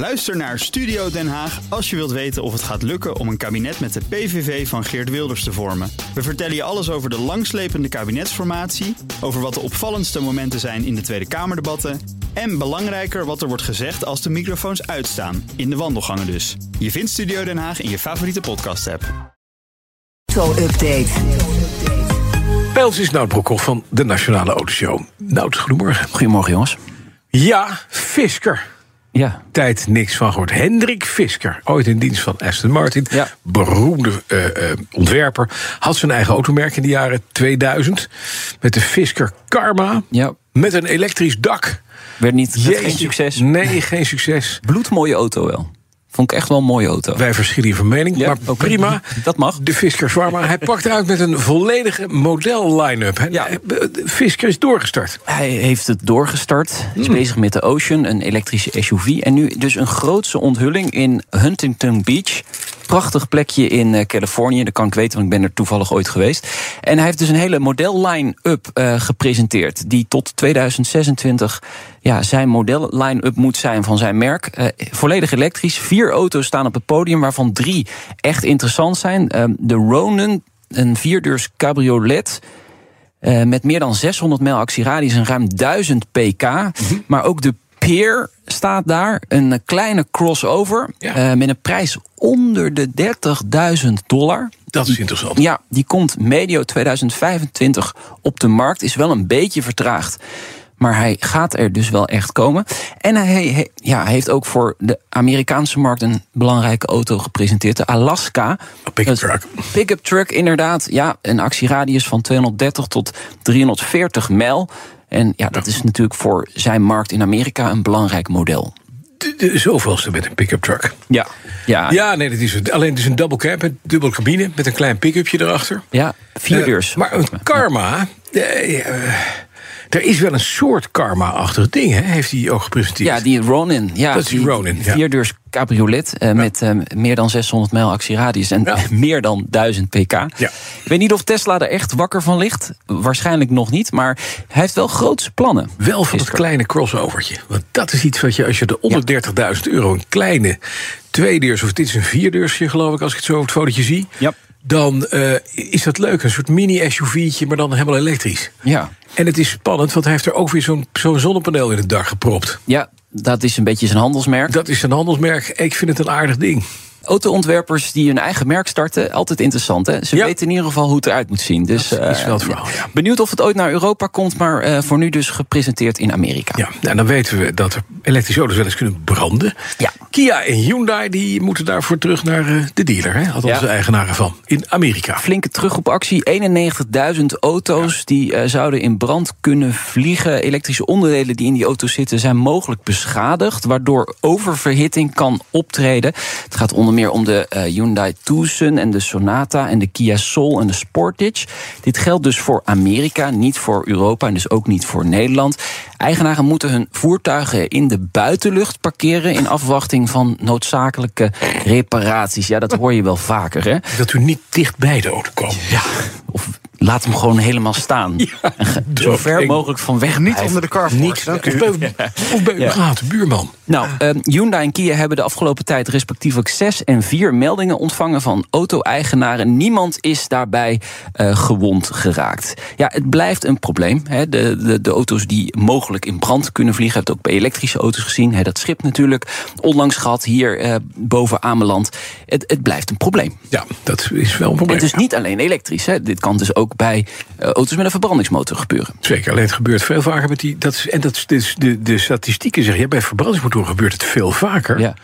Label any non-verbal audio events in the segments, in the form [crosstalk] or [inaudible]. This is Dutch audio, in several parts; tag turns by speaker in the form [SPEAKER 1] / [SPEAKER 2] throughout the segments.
[SPEAKER 1] Luister naar Studio Den Haag als je wilt weten of het gaat lukken om een kabinet met de PVV van Geert Wilders te vormen. We vertellen je alles over de langslepende kabinetsformatie, over wat de opvallendste momenten zijn in de Tweede Kamerdebatten en belangrijker wat er wordt gezegd als de microfoons uitstaan, in de wandelgangen dus. Je vindt Studio Den Haag in je favoriete podcast-app.
[SPEAKER 2] Auto-update.
[SPEAKER 3] Pijls is Nout Broekhoff van de Nationale Autoshow. Nout, goedemorgen.
[SPEAKER 4] Goedemorgen, jongens.
[SPEAKER 3] Ja, Fisker.
[SPEAKER 4] Ja,
[SPEAKER 3] Tijd niks van gehoord. Hendrik Fisker, ooit in dienst van Aston Martin.
[SPEAKER 4] Ja.
[SPEAKER 3] Beroemde eh, eh, ontwerper. Had zijn eigen automerk in de jaren 2000. Met de Fisker Karma.
[SPEAKER 4] ja.
[SPEAKER 3] Met een elektrisch dak.
[SPEAKER 4] Werd niet geen succes.
[SPEAKER 3] Nee, geen succes.
[SPEAKER 4] Bloedmooie auto wel. Vond ik echt wel een mooie auto.
[SPEAKER 3] Wij verschillen van mening,
[SPEAKER 4] Ja,
[SPEAKER 3] maar prima.
[SPEAKER 4] Dat mag.
[SPEAKER 3] De Fisker Zwarma. Hij [laughs] pakt uit met een volledige model-line-up.
[SPEAKER 4] Ja.
[SPEAKER 3] De Fisker is doorgestart.
[SPEAKER 4] Hij heeft het doorgestart. Is
[SPEAKER 3] Hmm.
[SPEAKER 4] bezig met de Ocean, een elektrische SUV. En nu dus een grootse onthulling in Huntington Beach. Prachtig plekje in eh, Californië. Dat kan ik weten, want ik ben er toevallig ooit geweest. En hij heeft dus een hele model-line-up eh, gepresenteerd. Die tot 2026 ja, zijn model-line-up moet zijn van zijn merk. Eh, volledig elektrisch. Vier auto's staan op het podium, waarvan drie echt interessant zijn. Eh, de Ronin, een vierdeurs cabriolet. Eh, met meer dan 600 mijl actieradius en ruim 1000 pk. Maar ook de Peer staat daar, een kleine crossover.
[SPEAKER 3] Ja.
[SPEAKER 4] met een prijs onder de 30.000 dollar.
[SPEAKER 3] Dat is interessant.
[SPEAKER 4] Ja, die komt medio 2025 op de markt. Is wel een beetje vertraagd. Maar hij gaat er dus wel echt komen. En hij, hij- ja, hij heeft ook voor de Amerikaanse markt een belangrijke auto gepresenteerd. De Alaska.
[SPEAKER 3] Een pick-up truck.
[SPEAKER 4] Pick-up truck, inderdaad. Ja, een actieradius van 230 tot 340 mijl. En ja, dat is natuurlijk voor zijn markt in Amerika een belangrijk model.
[SPEAKER 3] De, de zoveelste met een pick-up truck.
[SPEAKER 4] Ja, ja, ja.
[SPEAKER 3] Ja, nee, dat is het. Alleen het is een double cab, een dubbel cabine met een klein pick-upje erachter.
[SPEAKER 4] vier
[SPEAKER 3] Eh,
[SPEAKER 4] deurs.
[SPEAKER 3] maar een karma. eh, er is wel een soort karma-achtig ding, hè? Heeft hij ook gepresenteerd?
[SPEAKER 4] Ja, die Ronin. Ja,
[SPEAKER 3] Dat is die Ronin, ja.
[SPEAKER 4] Vierdeurs cabriolet eh, met eh, meer dan 600 mijl actieradius en
[SPEAKER 3] Ja. [laughs]
[SPEAKER 4] meer dan 1000 pk.
[SPEAKER 3] Ja.
[SPEAKER 4] Ik weet niet of Tesla er echt wakker van ligt. Waarschijnlijk nog niet, maar hij heeft wel grootse plannen.
[SPEAKER 3] Wel van het kleine crossovertje. Want dat is iets wat je, als je de onder 30.000 euro een kleine tweedeurs, of dit is een vierdeursje, geloof ik, als ik het zo op het fotootje zie.
[SPEAKER 4] Ja.
[SPEAKER 3] Dan eh, is dat leuk. Een soort mini-SUV'tje, maar dan helemaal elektrisch.
[SPEAKER 4] Ja.
[SPEAKER 3] En het is spannend, want hij heeft er ook weer zo'n zo'n zonnepaneel in het dak gepropt.
[SPEAKER 4] ja, dat is een beetje zijn handelsmerk.
[SPEAKER 3] Dat is een handelsmerk. Ik vind het een aardig ding.
[SPEAKER 4] Autoontwerpers die hun eigen merk starten, altijd interessant. Hè? Ze
[SPEAKER 3] Ja.
[SPEAKER 4] weten in ieder geval hoe het eruit moet zien. Dus,
[SPEAKER 3] Dat is
[SPEAKER 4] eh,
[SPEAKER 3] wel het verhaal, ja.
[SPEAKER 4] Benieuwd of het ooit naar Europa komt, maar eh, voor nu dus gepresenteerd in Amerika.
[SPEAKER 3] Ja, nou, dan weten we dat elektrische auto's wel eens kunnen branden.
[SPEAKER 4] Ja.
[SPEAKER 3] Kia en Hyundai die moeten daarvoor terug naar eh, de dealer. Hè?
[SPEAKER 4] Ja.
[SPEAKER 3] de eigenaren van. In Amerika.
[SPEAKER 4] Flinke terugroepactie. 91.000 auto's die zouden in brand kunnen vliegen. Elektrische onderdelen die in die auto's zitten zijn mogelijk beschadigd, waardoor oververhitting kan optreden. Het gaat onder meer om de eh, Hyundai Tucson en de Sonata en de Kia Soul en de Sportage. Dit geldt dus voor Amerika, niet voor Europa en dus ook niet voor Nederland. Eigenaren moeten hun voertuigen in de buitenlucht parkeren in afwachting van noodzakelijke reparaties. Ja, dat hoor je wel vaker, hè?
[SPEAKER 3] Dat u niet dicht bij de auto komt.
[SPEAKER 4] Ja, of laat hem gewoon helemaal staan. [laughs] En ga- zo ver mogelijk van weg
[SPEAKER 5] Niet
[SPEAKER 4] blijven.
[SPEAKER 5] onder de carport,
[SPEAKER 3] Niet.
[SPEAKER 5] dank
[SPEAKER 3] Of
[SPEAKER 5] u.
[SPEAKER 3] bij, of bij
[SPEAKER 4] Ja.
[SPEAKER 3] buurman.
[SPEAKER 4] Nou, eh, Hyundai en Kia hebben de afgelopen tijd respectievelijk zes en vier meldingen ontvangen van auto-eigenaren. Niemand is daarbij eh, gewond geraakt. Ja, het blijft een probleem. Hè. De, de, de auto's die mogelijk in brand kunnen vliegen, het ook bij elektrische auto's gezien. Hè. Dat schip natuurlijk, onlangs gehad hier eh, boven Ameland. Het, het blijft een probleem.
[SPEAKER 3] Ja, dat is wel een
[SPEAKER 4] En
[SPEAKER 3] probleem.
[SPEAKER 4] het is niet alleen elektrisch. Hè. Dit kan dus ook bij eh, auto's met een verbrandingsmotor gebeuren.
[SPEAKER 3] Zeker, alleen het gebeurt veel vaker met die. Dat is, en dat is, dus de, de statistieken zeggen, ja, bij verbrandingsmotoren gebeurt het veel vaker.
[SPEAKER 4] Ja.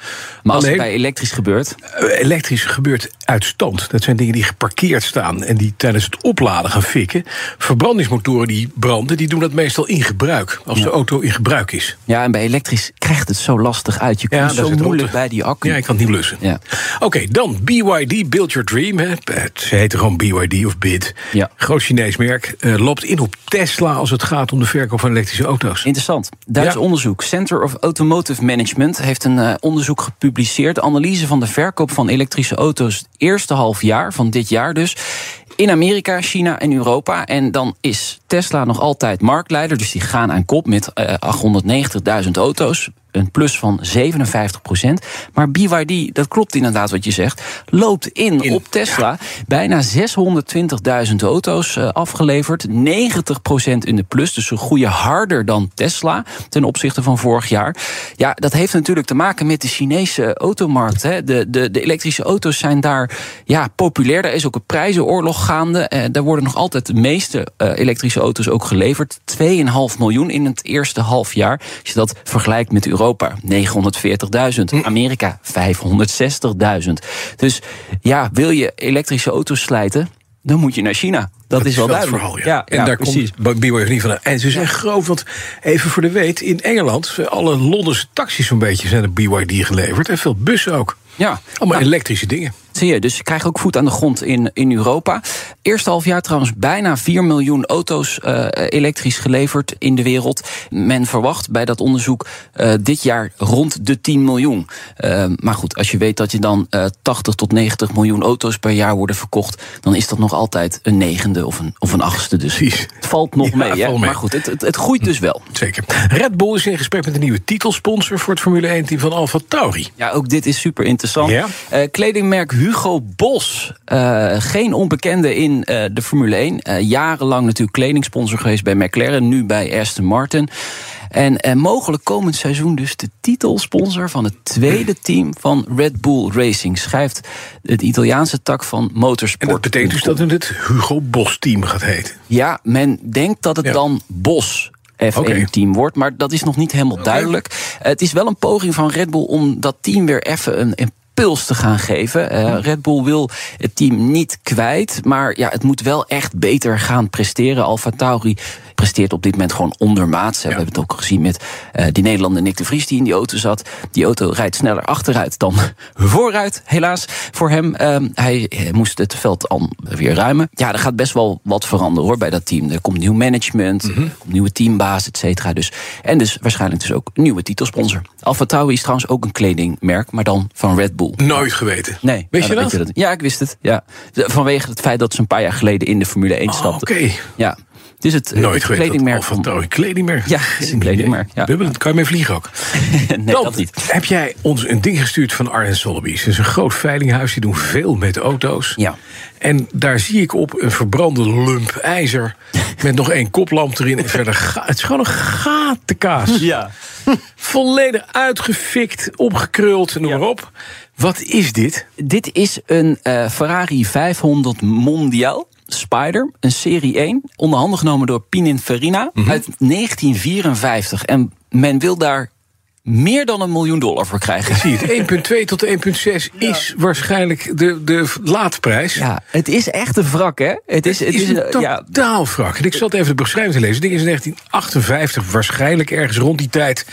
[SPEAKER 4] Maar als
[SPEAKER 3] Alleen-
[SPEAKER 4] het bij elektrisch gebeurt,
[SPEAKER 3] Eh, Elektrisch gebeurt uit stand. Dat zijn dingen die geparkeerd staan en die tijdens het opladen gaan fikken. Verbrandingsmotoren die branden, die doen dat meestal in gebruik. Als de auto in gebruik is.
[SPEAKER 4] Ja, en bij elektrisch krijgt het zo lastig uit. Je
[SPEAKER 3] Ja,
[SPEAKER 4] komt
[SPEAKER 3] daar
[SPEAKER 4] zo moeilijk bij die accu.
[SPEAKER 3] Ja, ik kan het niet blussen.
[SPEAKER 4] Ja.
[SPEAKER 3] Oké, dan BYD, Build Your Dream. Hè. Het- Ze heten gewoon BYD of BID.
[SPEAKER 4] Ja.
[SPEAKER 3] Groot Chinees merk. eh, loopt in op Tesla als het gaat om de verkoop van elektrische auto's.
[SPEAKER 4] Interessant. Duits
[SPEAKER 3] Ja.
[SPEAKER 4] onderzoek. Center of Automotive Management heeft een eh, onderzoek gepubliceerd. Analyse van de verkoop van elektrische auto's eerste half jaar van dit jaar dus. In Amerika, China en Europa. En dan is Tesla nog altijd marktleider. Dus die gaan aan kop met eh, 890.000 auto's. Een plus van 57% Maar BYD, dat klopt inderdaad wat je zegt, loopt in,
[SPEAKER 3] In,
[SPEAKER 4] op Tesla. Bijna 620.000 auto's eh, afgeleverd. 90% in de plus, dus ze groeien harder dan Tesla ten opzichte van vorig jaar. Ja, dat heeft natuurlijk te maken met de Chinese automarkt. Hè. De, de, de elektrische auto's zijn daar ja, populair. Daar is ook een prijzenoorlog gaande. Eh, daar worden nog altijd de meeste eh, elektrische auto's ook geleverd. 2,5 miljoen in het eerste half jaar. Als je dat vergelijkt met Europa, 940.000. Amerika, 560.000. Dus ja, wil je elektrische auto's slijten, dan moet je naar China. Dat, is wel duidelijk.
[SPEAKER 3] verhaal, ja.
[SPEAKER 4] ja,
[SPEAKER 3] en
[SPEAKER 4] ja,
[SPEAKER 3] daar
[SPEAKER 4] precies.
[SPEAKER 3] komt BYD niet van. En ze zijn groot, want even voor de weet, in Engeland, alle Londense taxis zo'n beetje zijn door BYD geleverd. En veel bussen ook.
[SPEAKER 4] Ja,
[SPEAKER 3] Allemaal elektrische dingen.
[SPEAKER 4] Zie je, dus je krijgt ook voet aan de grond in, in Europa. Eerste half jaar trouwens bijna 4 miljoen auto's eh, elektrisch geleverd in de wereld. Men verwacht bij dat onderzoek eh, dit jaar rond de 10 miljoen. Eh, maar goed, als je weet dat je dan eh 80 tot 90 miljoen auto's per jaar worden verkocht, dan is dat nog altijd een negende of een, of een achtste. Dus
[SPEAKER 3] Precies.
[SPEAKER 4] het valt nog
[SPEAKER 3] Ja,
[SPEAKER 4] mee. Maar goed, het, het, het groeit dus wel.
[SPEAKER 3] Zeker. Red Bull is in gesprek met een nieuwe titelsponsor voor het Formule 1-team van Alfa Tauri.
[SPEAKER 4] Ja, ook dit is super interessant.
[SPEAKER 3] Ja.
[SPEAKER 4] Kledingmerk Hugo Boss. Eh, geen onbekende in eh, de Formule 1. Eh, jarenlang natuurlijk kledingsponsor geweest bij McLaren. Nu bij Aston Martin. En mogelijk komend seizoen dus de titelsponsor van het tweede team van Red Bull Racing. Schrijft het Italiaanse tak van Motorsport.
[SPEAKER 3] En dat betekent dus dat het het Hugo Boss-team gaat heten.
[SPEAKER 4] Ja, men denkt dat het
[SPEAKER 3] Ja.
[SPEAKER 4] dan Bos.
[SPEAKER 3] Oké.
[SPEAKER 4] F1-team wordt, maar dat is nog niet helemaal duidelijk. Het is wel een poging van Red Bull om dat team weer even een impuls te gaan geven. Eh, Red Bull wil het team niet kwijt, maar ja, het moet wel echt beter gaan presteren. Alfa Tauri presteert op dit moment gewoon ondermaats. We hebben het ook gezien met eh, die Nederlander Nick de Vries die in die auto zat. Die auto rijdt sneller achteruit dan [laughs] vooruit, helaas voor hem. Ehm, hij moest het veld al weer ruimen. Ja, er gaat best wel wat veranderen hoor bij dat team. Er komt nieuw management, er komt nieuwe teambaas, et cetera. Dus, en dus waarschijnlijk dus ook een nieuwe titelsponsor. Alfa Tauri is trouwens ook een kledingmerk, maar dan van Red Bull.
[SPEAKER 3] Nooit geweten.
[SPEAKER 4] Nee,
[SPEAKER 3] Weet
[SPEAKER 4] ja,
[SPEAKER 3] je dat?
[SPEAKER 4] Ja, ik wist het. Ja. Vanwege het feit dat ze een paar jaar geleden in de Formule 1
[SPEAKER 3] Oh,
[SPEAKER 4] stapten.
[SPEAKER 3] Oké.
[SPEAKER 4] Ja. Het is het eh,
[SPEAKER 3] Nooit
[SPEAKER 4] kledingmerk van...
[SPEAKER 3] Tauri, kledingmerk.
[SPEAKER 4] Ja, het is een kledingmerk, ja.
[SPEAKER 3] Kan je mee vliegen ook. [laughs]
[SPEAKER 4] nee,
[SPEAKER 3] Dan
[SPEAKER 4] dat niet.
[SPEAKER 3] heb jij ons een ding gestuurd van Arjen Sotheby's. Dat is een groot veilinghuis, die doen veel met auto's.
[SPEAKER 4] Ja.
[SPEAKER 3] En daar zie ik op een verbrande lump ijzer... [laughs] met nog één koplamp erin en verder... ga- Het is gewoon een gatenkaas. [laughs]
[SPEAKER 4] Ja.
[SPEAKER 3] Volledig uitgefikt, opgekruld, noem
[SPEAKER 4] Ja.
[SPEAKER 3] maar op. Wat is dit?
[SPEAKER 4] Dit is een eh, Ferrari 500 Mondial. Spider, een serie 1, onder handen genomen door Pininfarina uit 1954. En men wil daar meer dan een miljoen dollar voor krijgen.
[SPEAKER 3] Zie het, 1,2 tot 1,6 is waarschijnlijk de, de laadprijs.
[SPEAKER 4] Ja, het is echt een wrak, hè? Het is,
[SPEAKER 3] Het is een
[SPEAKER 4] ja,
[SPEAKER 3] totaal wrak. En ik zat even de beschrijving te lezen. Het ding is in 1958, waarschijnlijk ergens rond die tijd...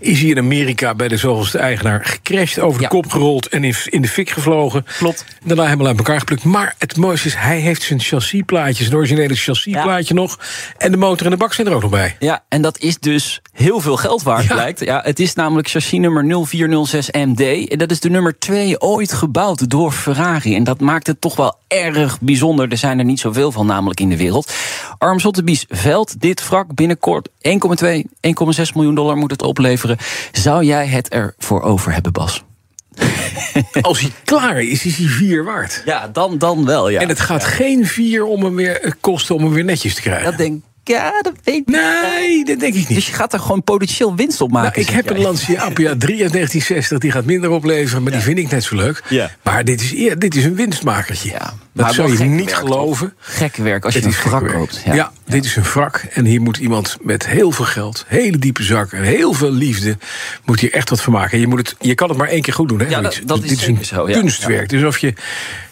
[SPEAKER 3] is hij in Amerika bij de zoveelste eigenaar gecrashed... over de
[SPEAKER 4] Ja.
[SPEAKER 3] kop gerold en in, in de fik gevlogen.
[SPEAKER 4] Klopt.
[SPEAKER 3] Daarna helemaal uit elkaar geplukt. Maar het mooiste is, hij heeft zijn chassisplaatje... zijn originele chassisplaatje nog. En de motor en de bak zijn er ook nog bij.
[SPEAKER 4] Ja, en dat is dus heel veel geld waard,
[SPEAKER 3] Ja.
[SPEAKER 4] blijkt. Ja, het is namelijk chassis nummer 0406MD. En dat is de nummer 2 ooit gebouwd door Ferrari. En dat maakt het toch wel erg bijzonder. Er zijn er niet zoveel van namelijk in de wereld. Arm Sotheby's veld dit wrak binnenkort 1,2, 1,6 miljoen dollar moet het opleveren. Zou jij het ervoor over hebben, Bas? [laughs]
[SPEAKER 3] Als hij klaar is, is hij vier waard.
[SPEAKER 4] Ja, dan, dan wel, ja.
[SPEAKER 3] En het gaat geen vier om hem weer, eh, kosten om hem weer netjes te krijgen.
[SPEAKER 4] Dat denk ik, ja, dat weet ik niet.
[SPEAKER 3] Nee, dat denk ik niet.
[SPEAKER 4] Dus je gaat er gewoon potentieel winst op maken.
[SPEAKER 3] Nou, ik heb
[SPEAKER 4] jij.
[SPEAKER 3] een Lancia Apia 3 uit 1960. Die gaat minder opleveren, maar die vind ik net zo leuk.
[SPEAKER 4] Ja.
[SPEAKER 3] Maar dit is, ja, dit is een winstmakertje.
[SPEAKER 4] Ja,
[SPEAKER 3] dat
[SPEAKER 4] maar
[SPEAKER 3] zou je niet
[SPEAKER 4] werk,
[SPEAKER 3] geloven.
[SPEAKER 4] Gek werk als je
[SPEAKER 3] Het
[SPEAKER 4] een
[SPEAKER 3] is
[SPEAKER 4] wrak koopt.
[SPEAKER 3] Ja, dit is een wrak. En hier moet iemand met heel veel geld, hele diepe zak en heel veel liefde... moet hier echt wat van maken. En Je, moet het, je kan het maar één keer goed doen. Hè,
[SPEAKER 4] Ja, dat-
[SPEAKER 3] dit is een
[SPEAKER 4] zeker zo, ja.
[SPEAKER 3] kunstwerk. Dus of je,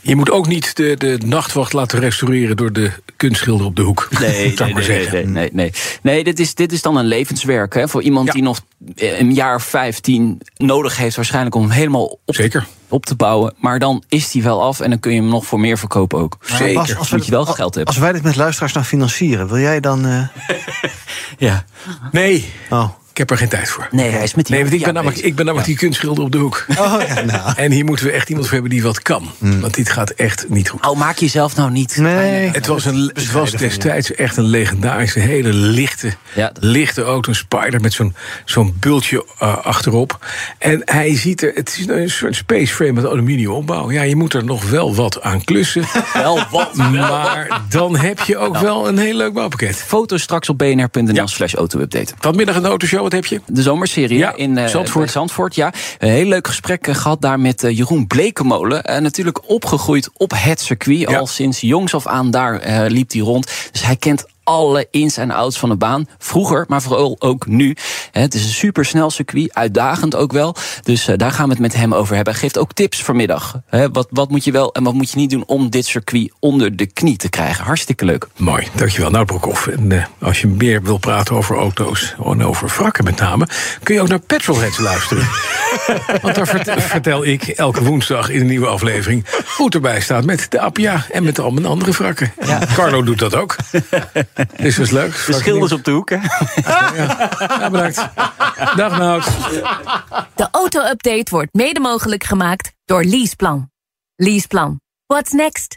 [SPEAKER 3] je moet ook niet de, de nachtwacht laten restaureren... door de kunstschilder op de hoek.
[SPEAKER 4] Nee, [laughs] nee,
[SPEAKER 3] maar
[SPEAKER 4] nee, nee,
[SPEAKER 3] zeggen.
[SPEAKER 4] nee, nee, nee. Dit is, dit is dan een levenswerk hè, voor iemand
[SPEAKER 3] Ja.
[SPEAKER 4] die nog eh, een jaar of 15 nodig heeft, waarschijnlijk om hem helemaal op,
[SPEAKER 3] Zeker.
[SPEAKER 4] op te bouwen. Maar dan is die wel af en dan kun je hem nog voor meer verkopen ook.
[SPEAKER 3] Zeker.
[SPEAKER 5] Bas, als,
[SPEAKER 4] Moet je wel
[SPEAKER 5] wij,
[SPEAKER 4] geld hebben.
[SPEAKER 5] als wij dit met luisteraars nou financieren, wil jij dan. eh, [laughs]
[SPEAKER 4] Ja.
[SPEAKER 3] Nee,
[SPEAKER 5] oh,
[SPEAKER 3] Ik heb er geen tijd voor.
[SPEAKER 4] Nee, hij is met die
[SPEAKER 3] Nee, want ik ben namelijk, ik ben namelijk die kunstschilder op de hoek.
[SPEAKER 5] Oh ja, nou.
[SPEAKER 3] En hier moeten we echt iemand voor hebben die wat kan. Want dit gaat echt niet goed.
[SPEAKER 4] Oh, maak jezelf nou niet.
[SPEAKER 5] Nee.
[SPEAKER 3] Het was, een, het was destijds echt een legendarische, hele lichte,
[SPEAKER 4] Ja.
[SPEAKER 3] lichte auto. Een Spider met zo'n zo'n bultje eh, achterop. En hij ziet er, het is een soort space frame met aluminium opbouw. Ja, je moet er nog wel wat aan klussen. [laughs]
[SPEAKER 4] Wel wat.
[SPEAKER 3] maar dan heb je ook wel een heel leuk bouwpakket.
[SPEAKER 4] Foto's straks op bnr.nl slash auto-update.
[SPEAKER 3] Vanmiddag een autoshow, wat heb je?
[SPEAKER 4] De zomerserie
[SPEAKER 3] Ja,
[SPEAKER 4] in eh,
[SPEAKER 3] Zandvoort.
[SPEAKER 4] Zandvoort. Ja. Een heel leuk gesprek eh, gehad daar met eh, Jeroen Blekemolen. Eh, natuurlijk opgegroeid op het circuit.
[SPEAKER 3] Ja.
[SPEAKER 4] Al sinds jongs af aan daar liep hij rond. Dus hij kent alle ins en outs van de baan. Vroeger, maar vooral ook nu. Het is een supersnel circuit, uitdagend ook wel. Dus eh, daar gaan we het met hem over hebben. Hij geeft ook tips vanmiddag. Wat, wat moet je wel en wat moet je niet doen om dit circuit onder de knie te krijgen. Hartstikke leuk.
[SPEAKER 3] Mooi, dankjewel. Nou, Broekhoff. En eh, als je meer wil praten over auto's, en over wrakken met name... kun je ook naar Petrolheads luisteren. [laughs] Want daar vert- vertel ik elke woensdag in een nieuwe aflevering... hoe het erbij staat met de Appia en met al mijn andere wrakken. Carlo doet dat ook. Dus dat is leuk.
[SPEAKER 4] De schilders op de hoek, hè?
[SPEAKER 3] Ja, bedankt. Dag, Nout.
[SPEAKER 6] De auto-update wordt mede mogelijk gemaakt door Leaseplan. Leaseplan. What's next?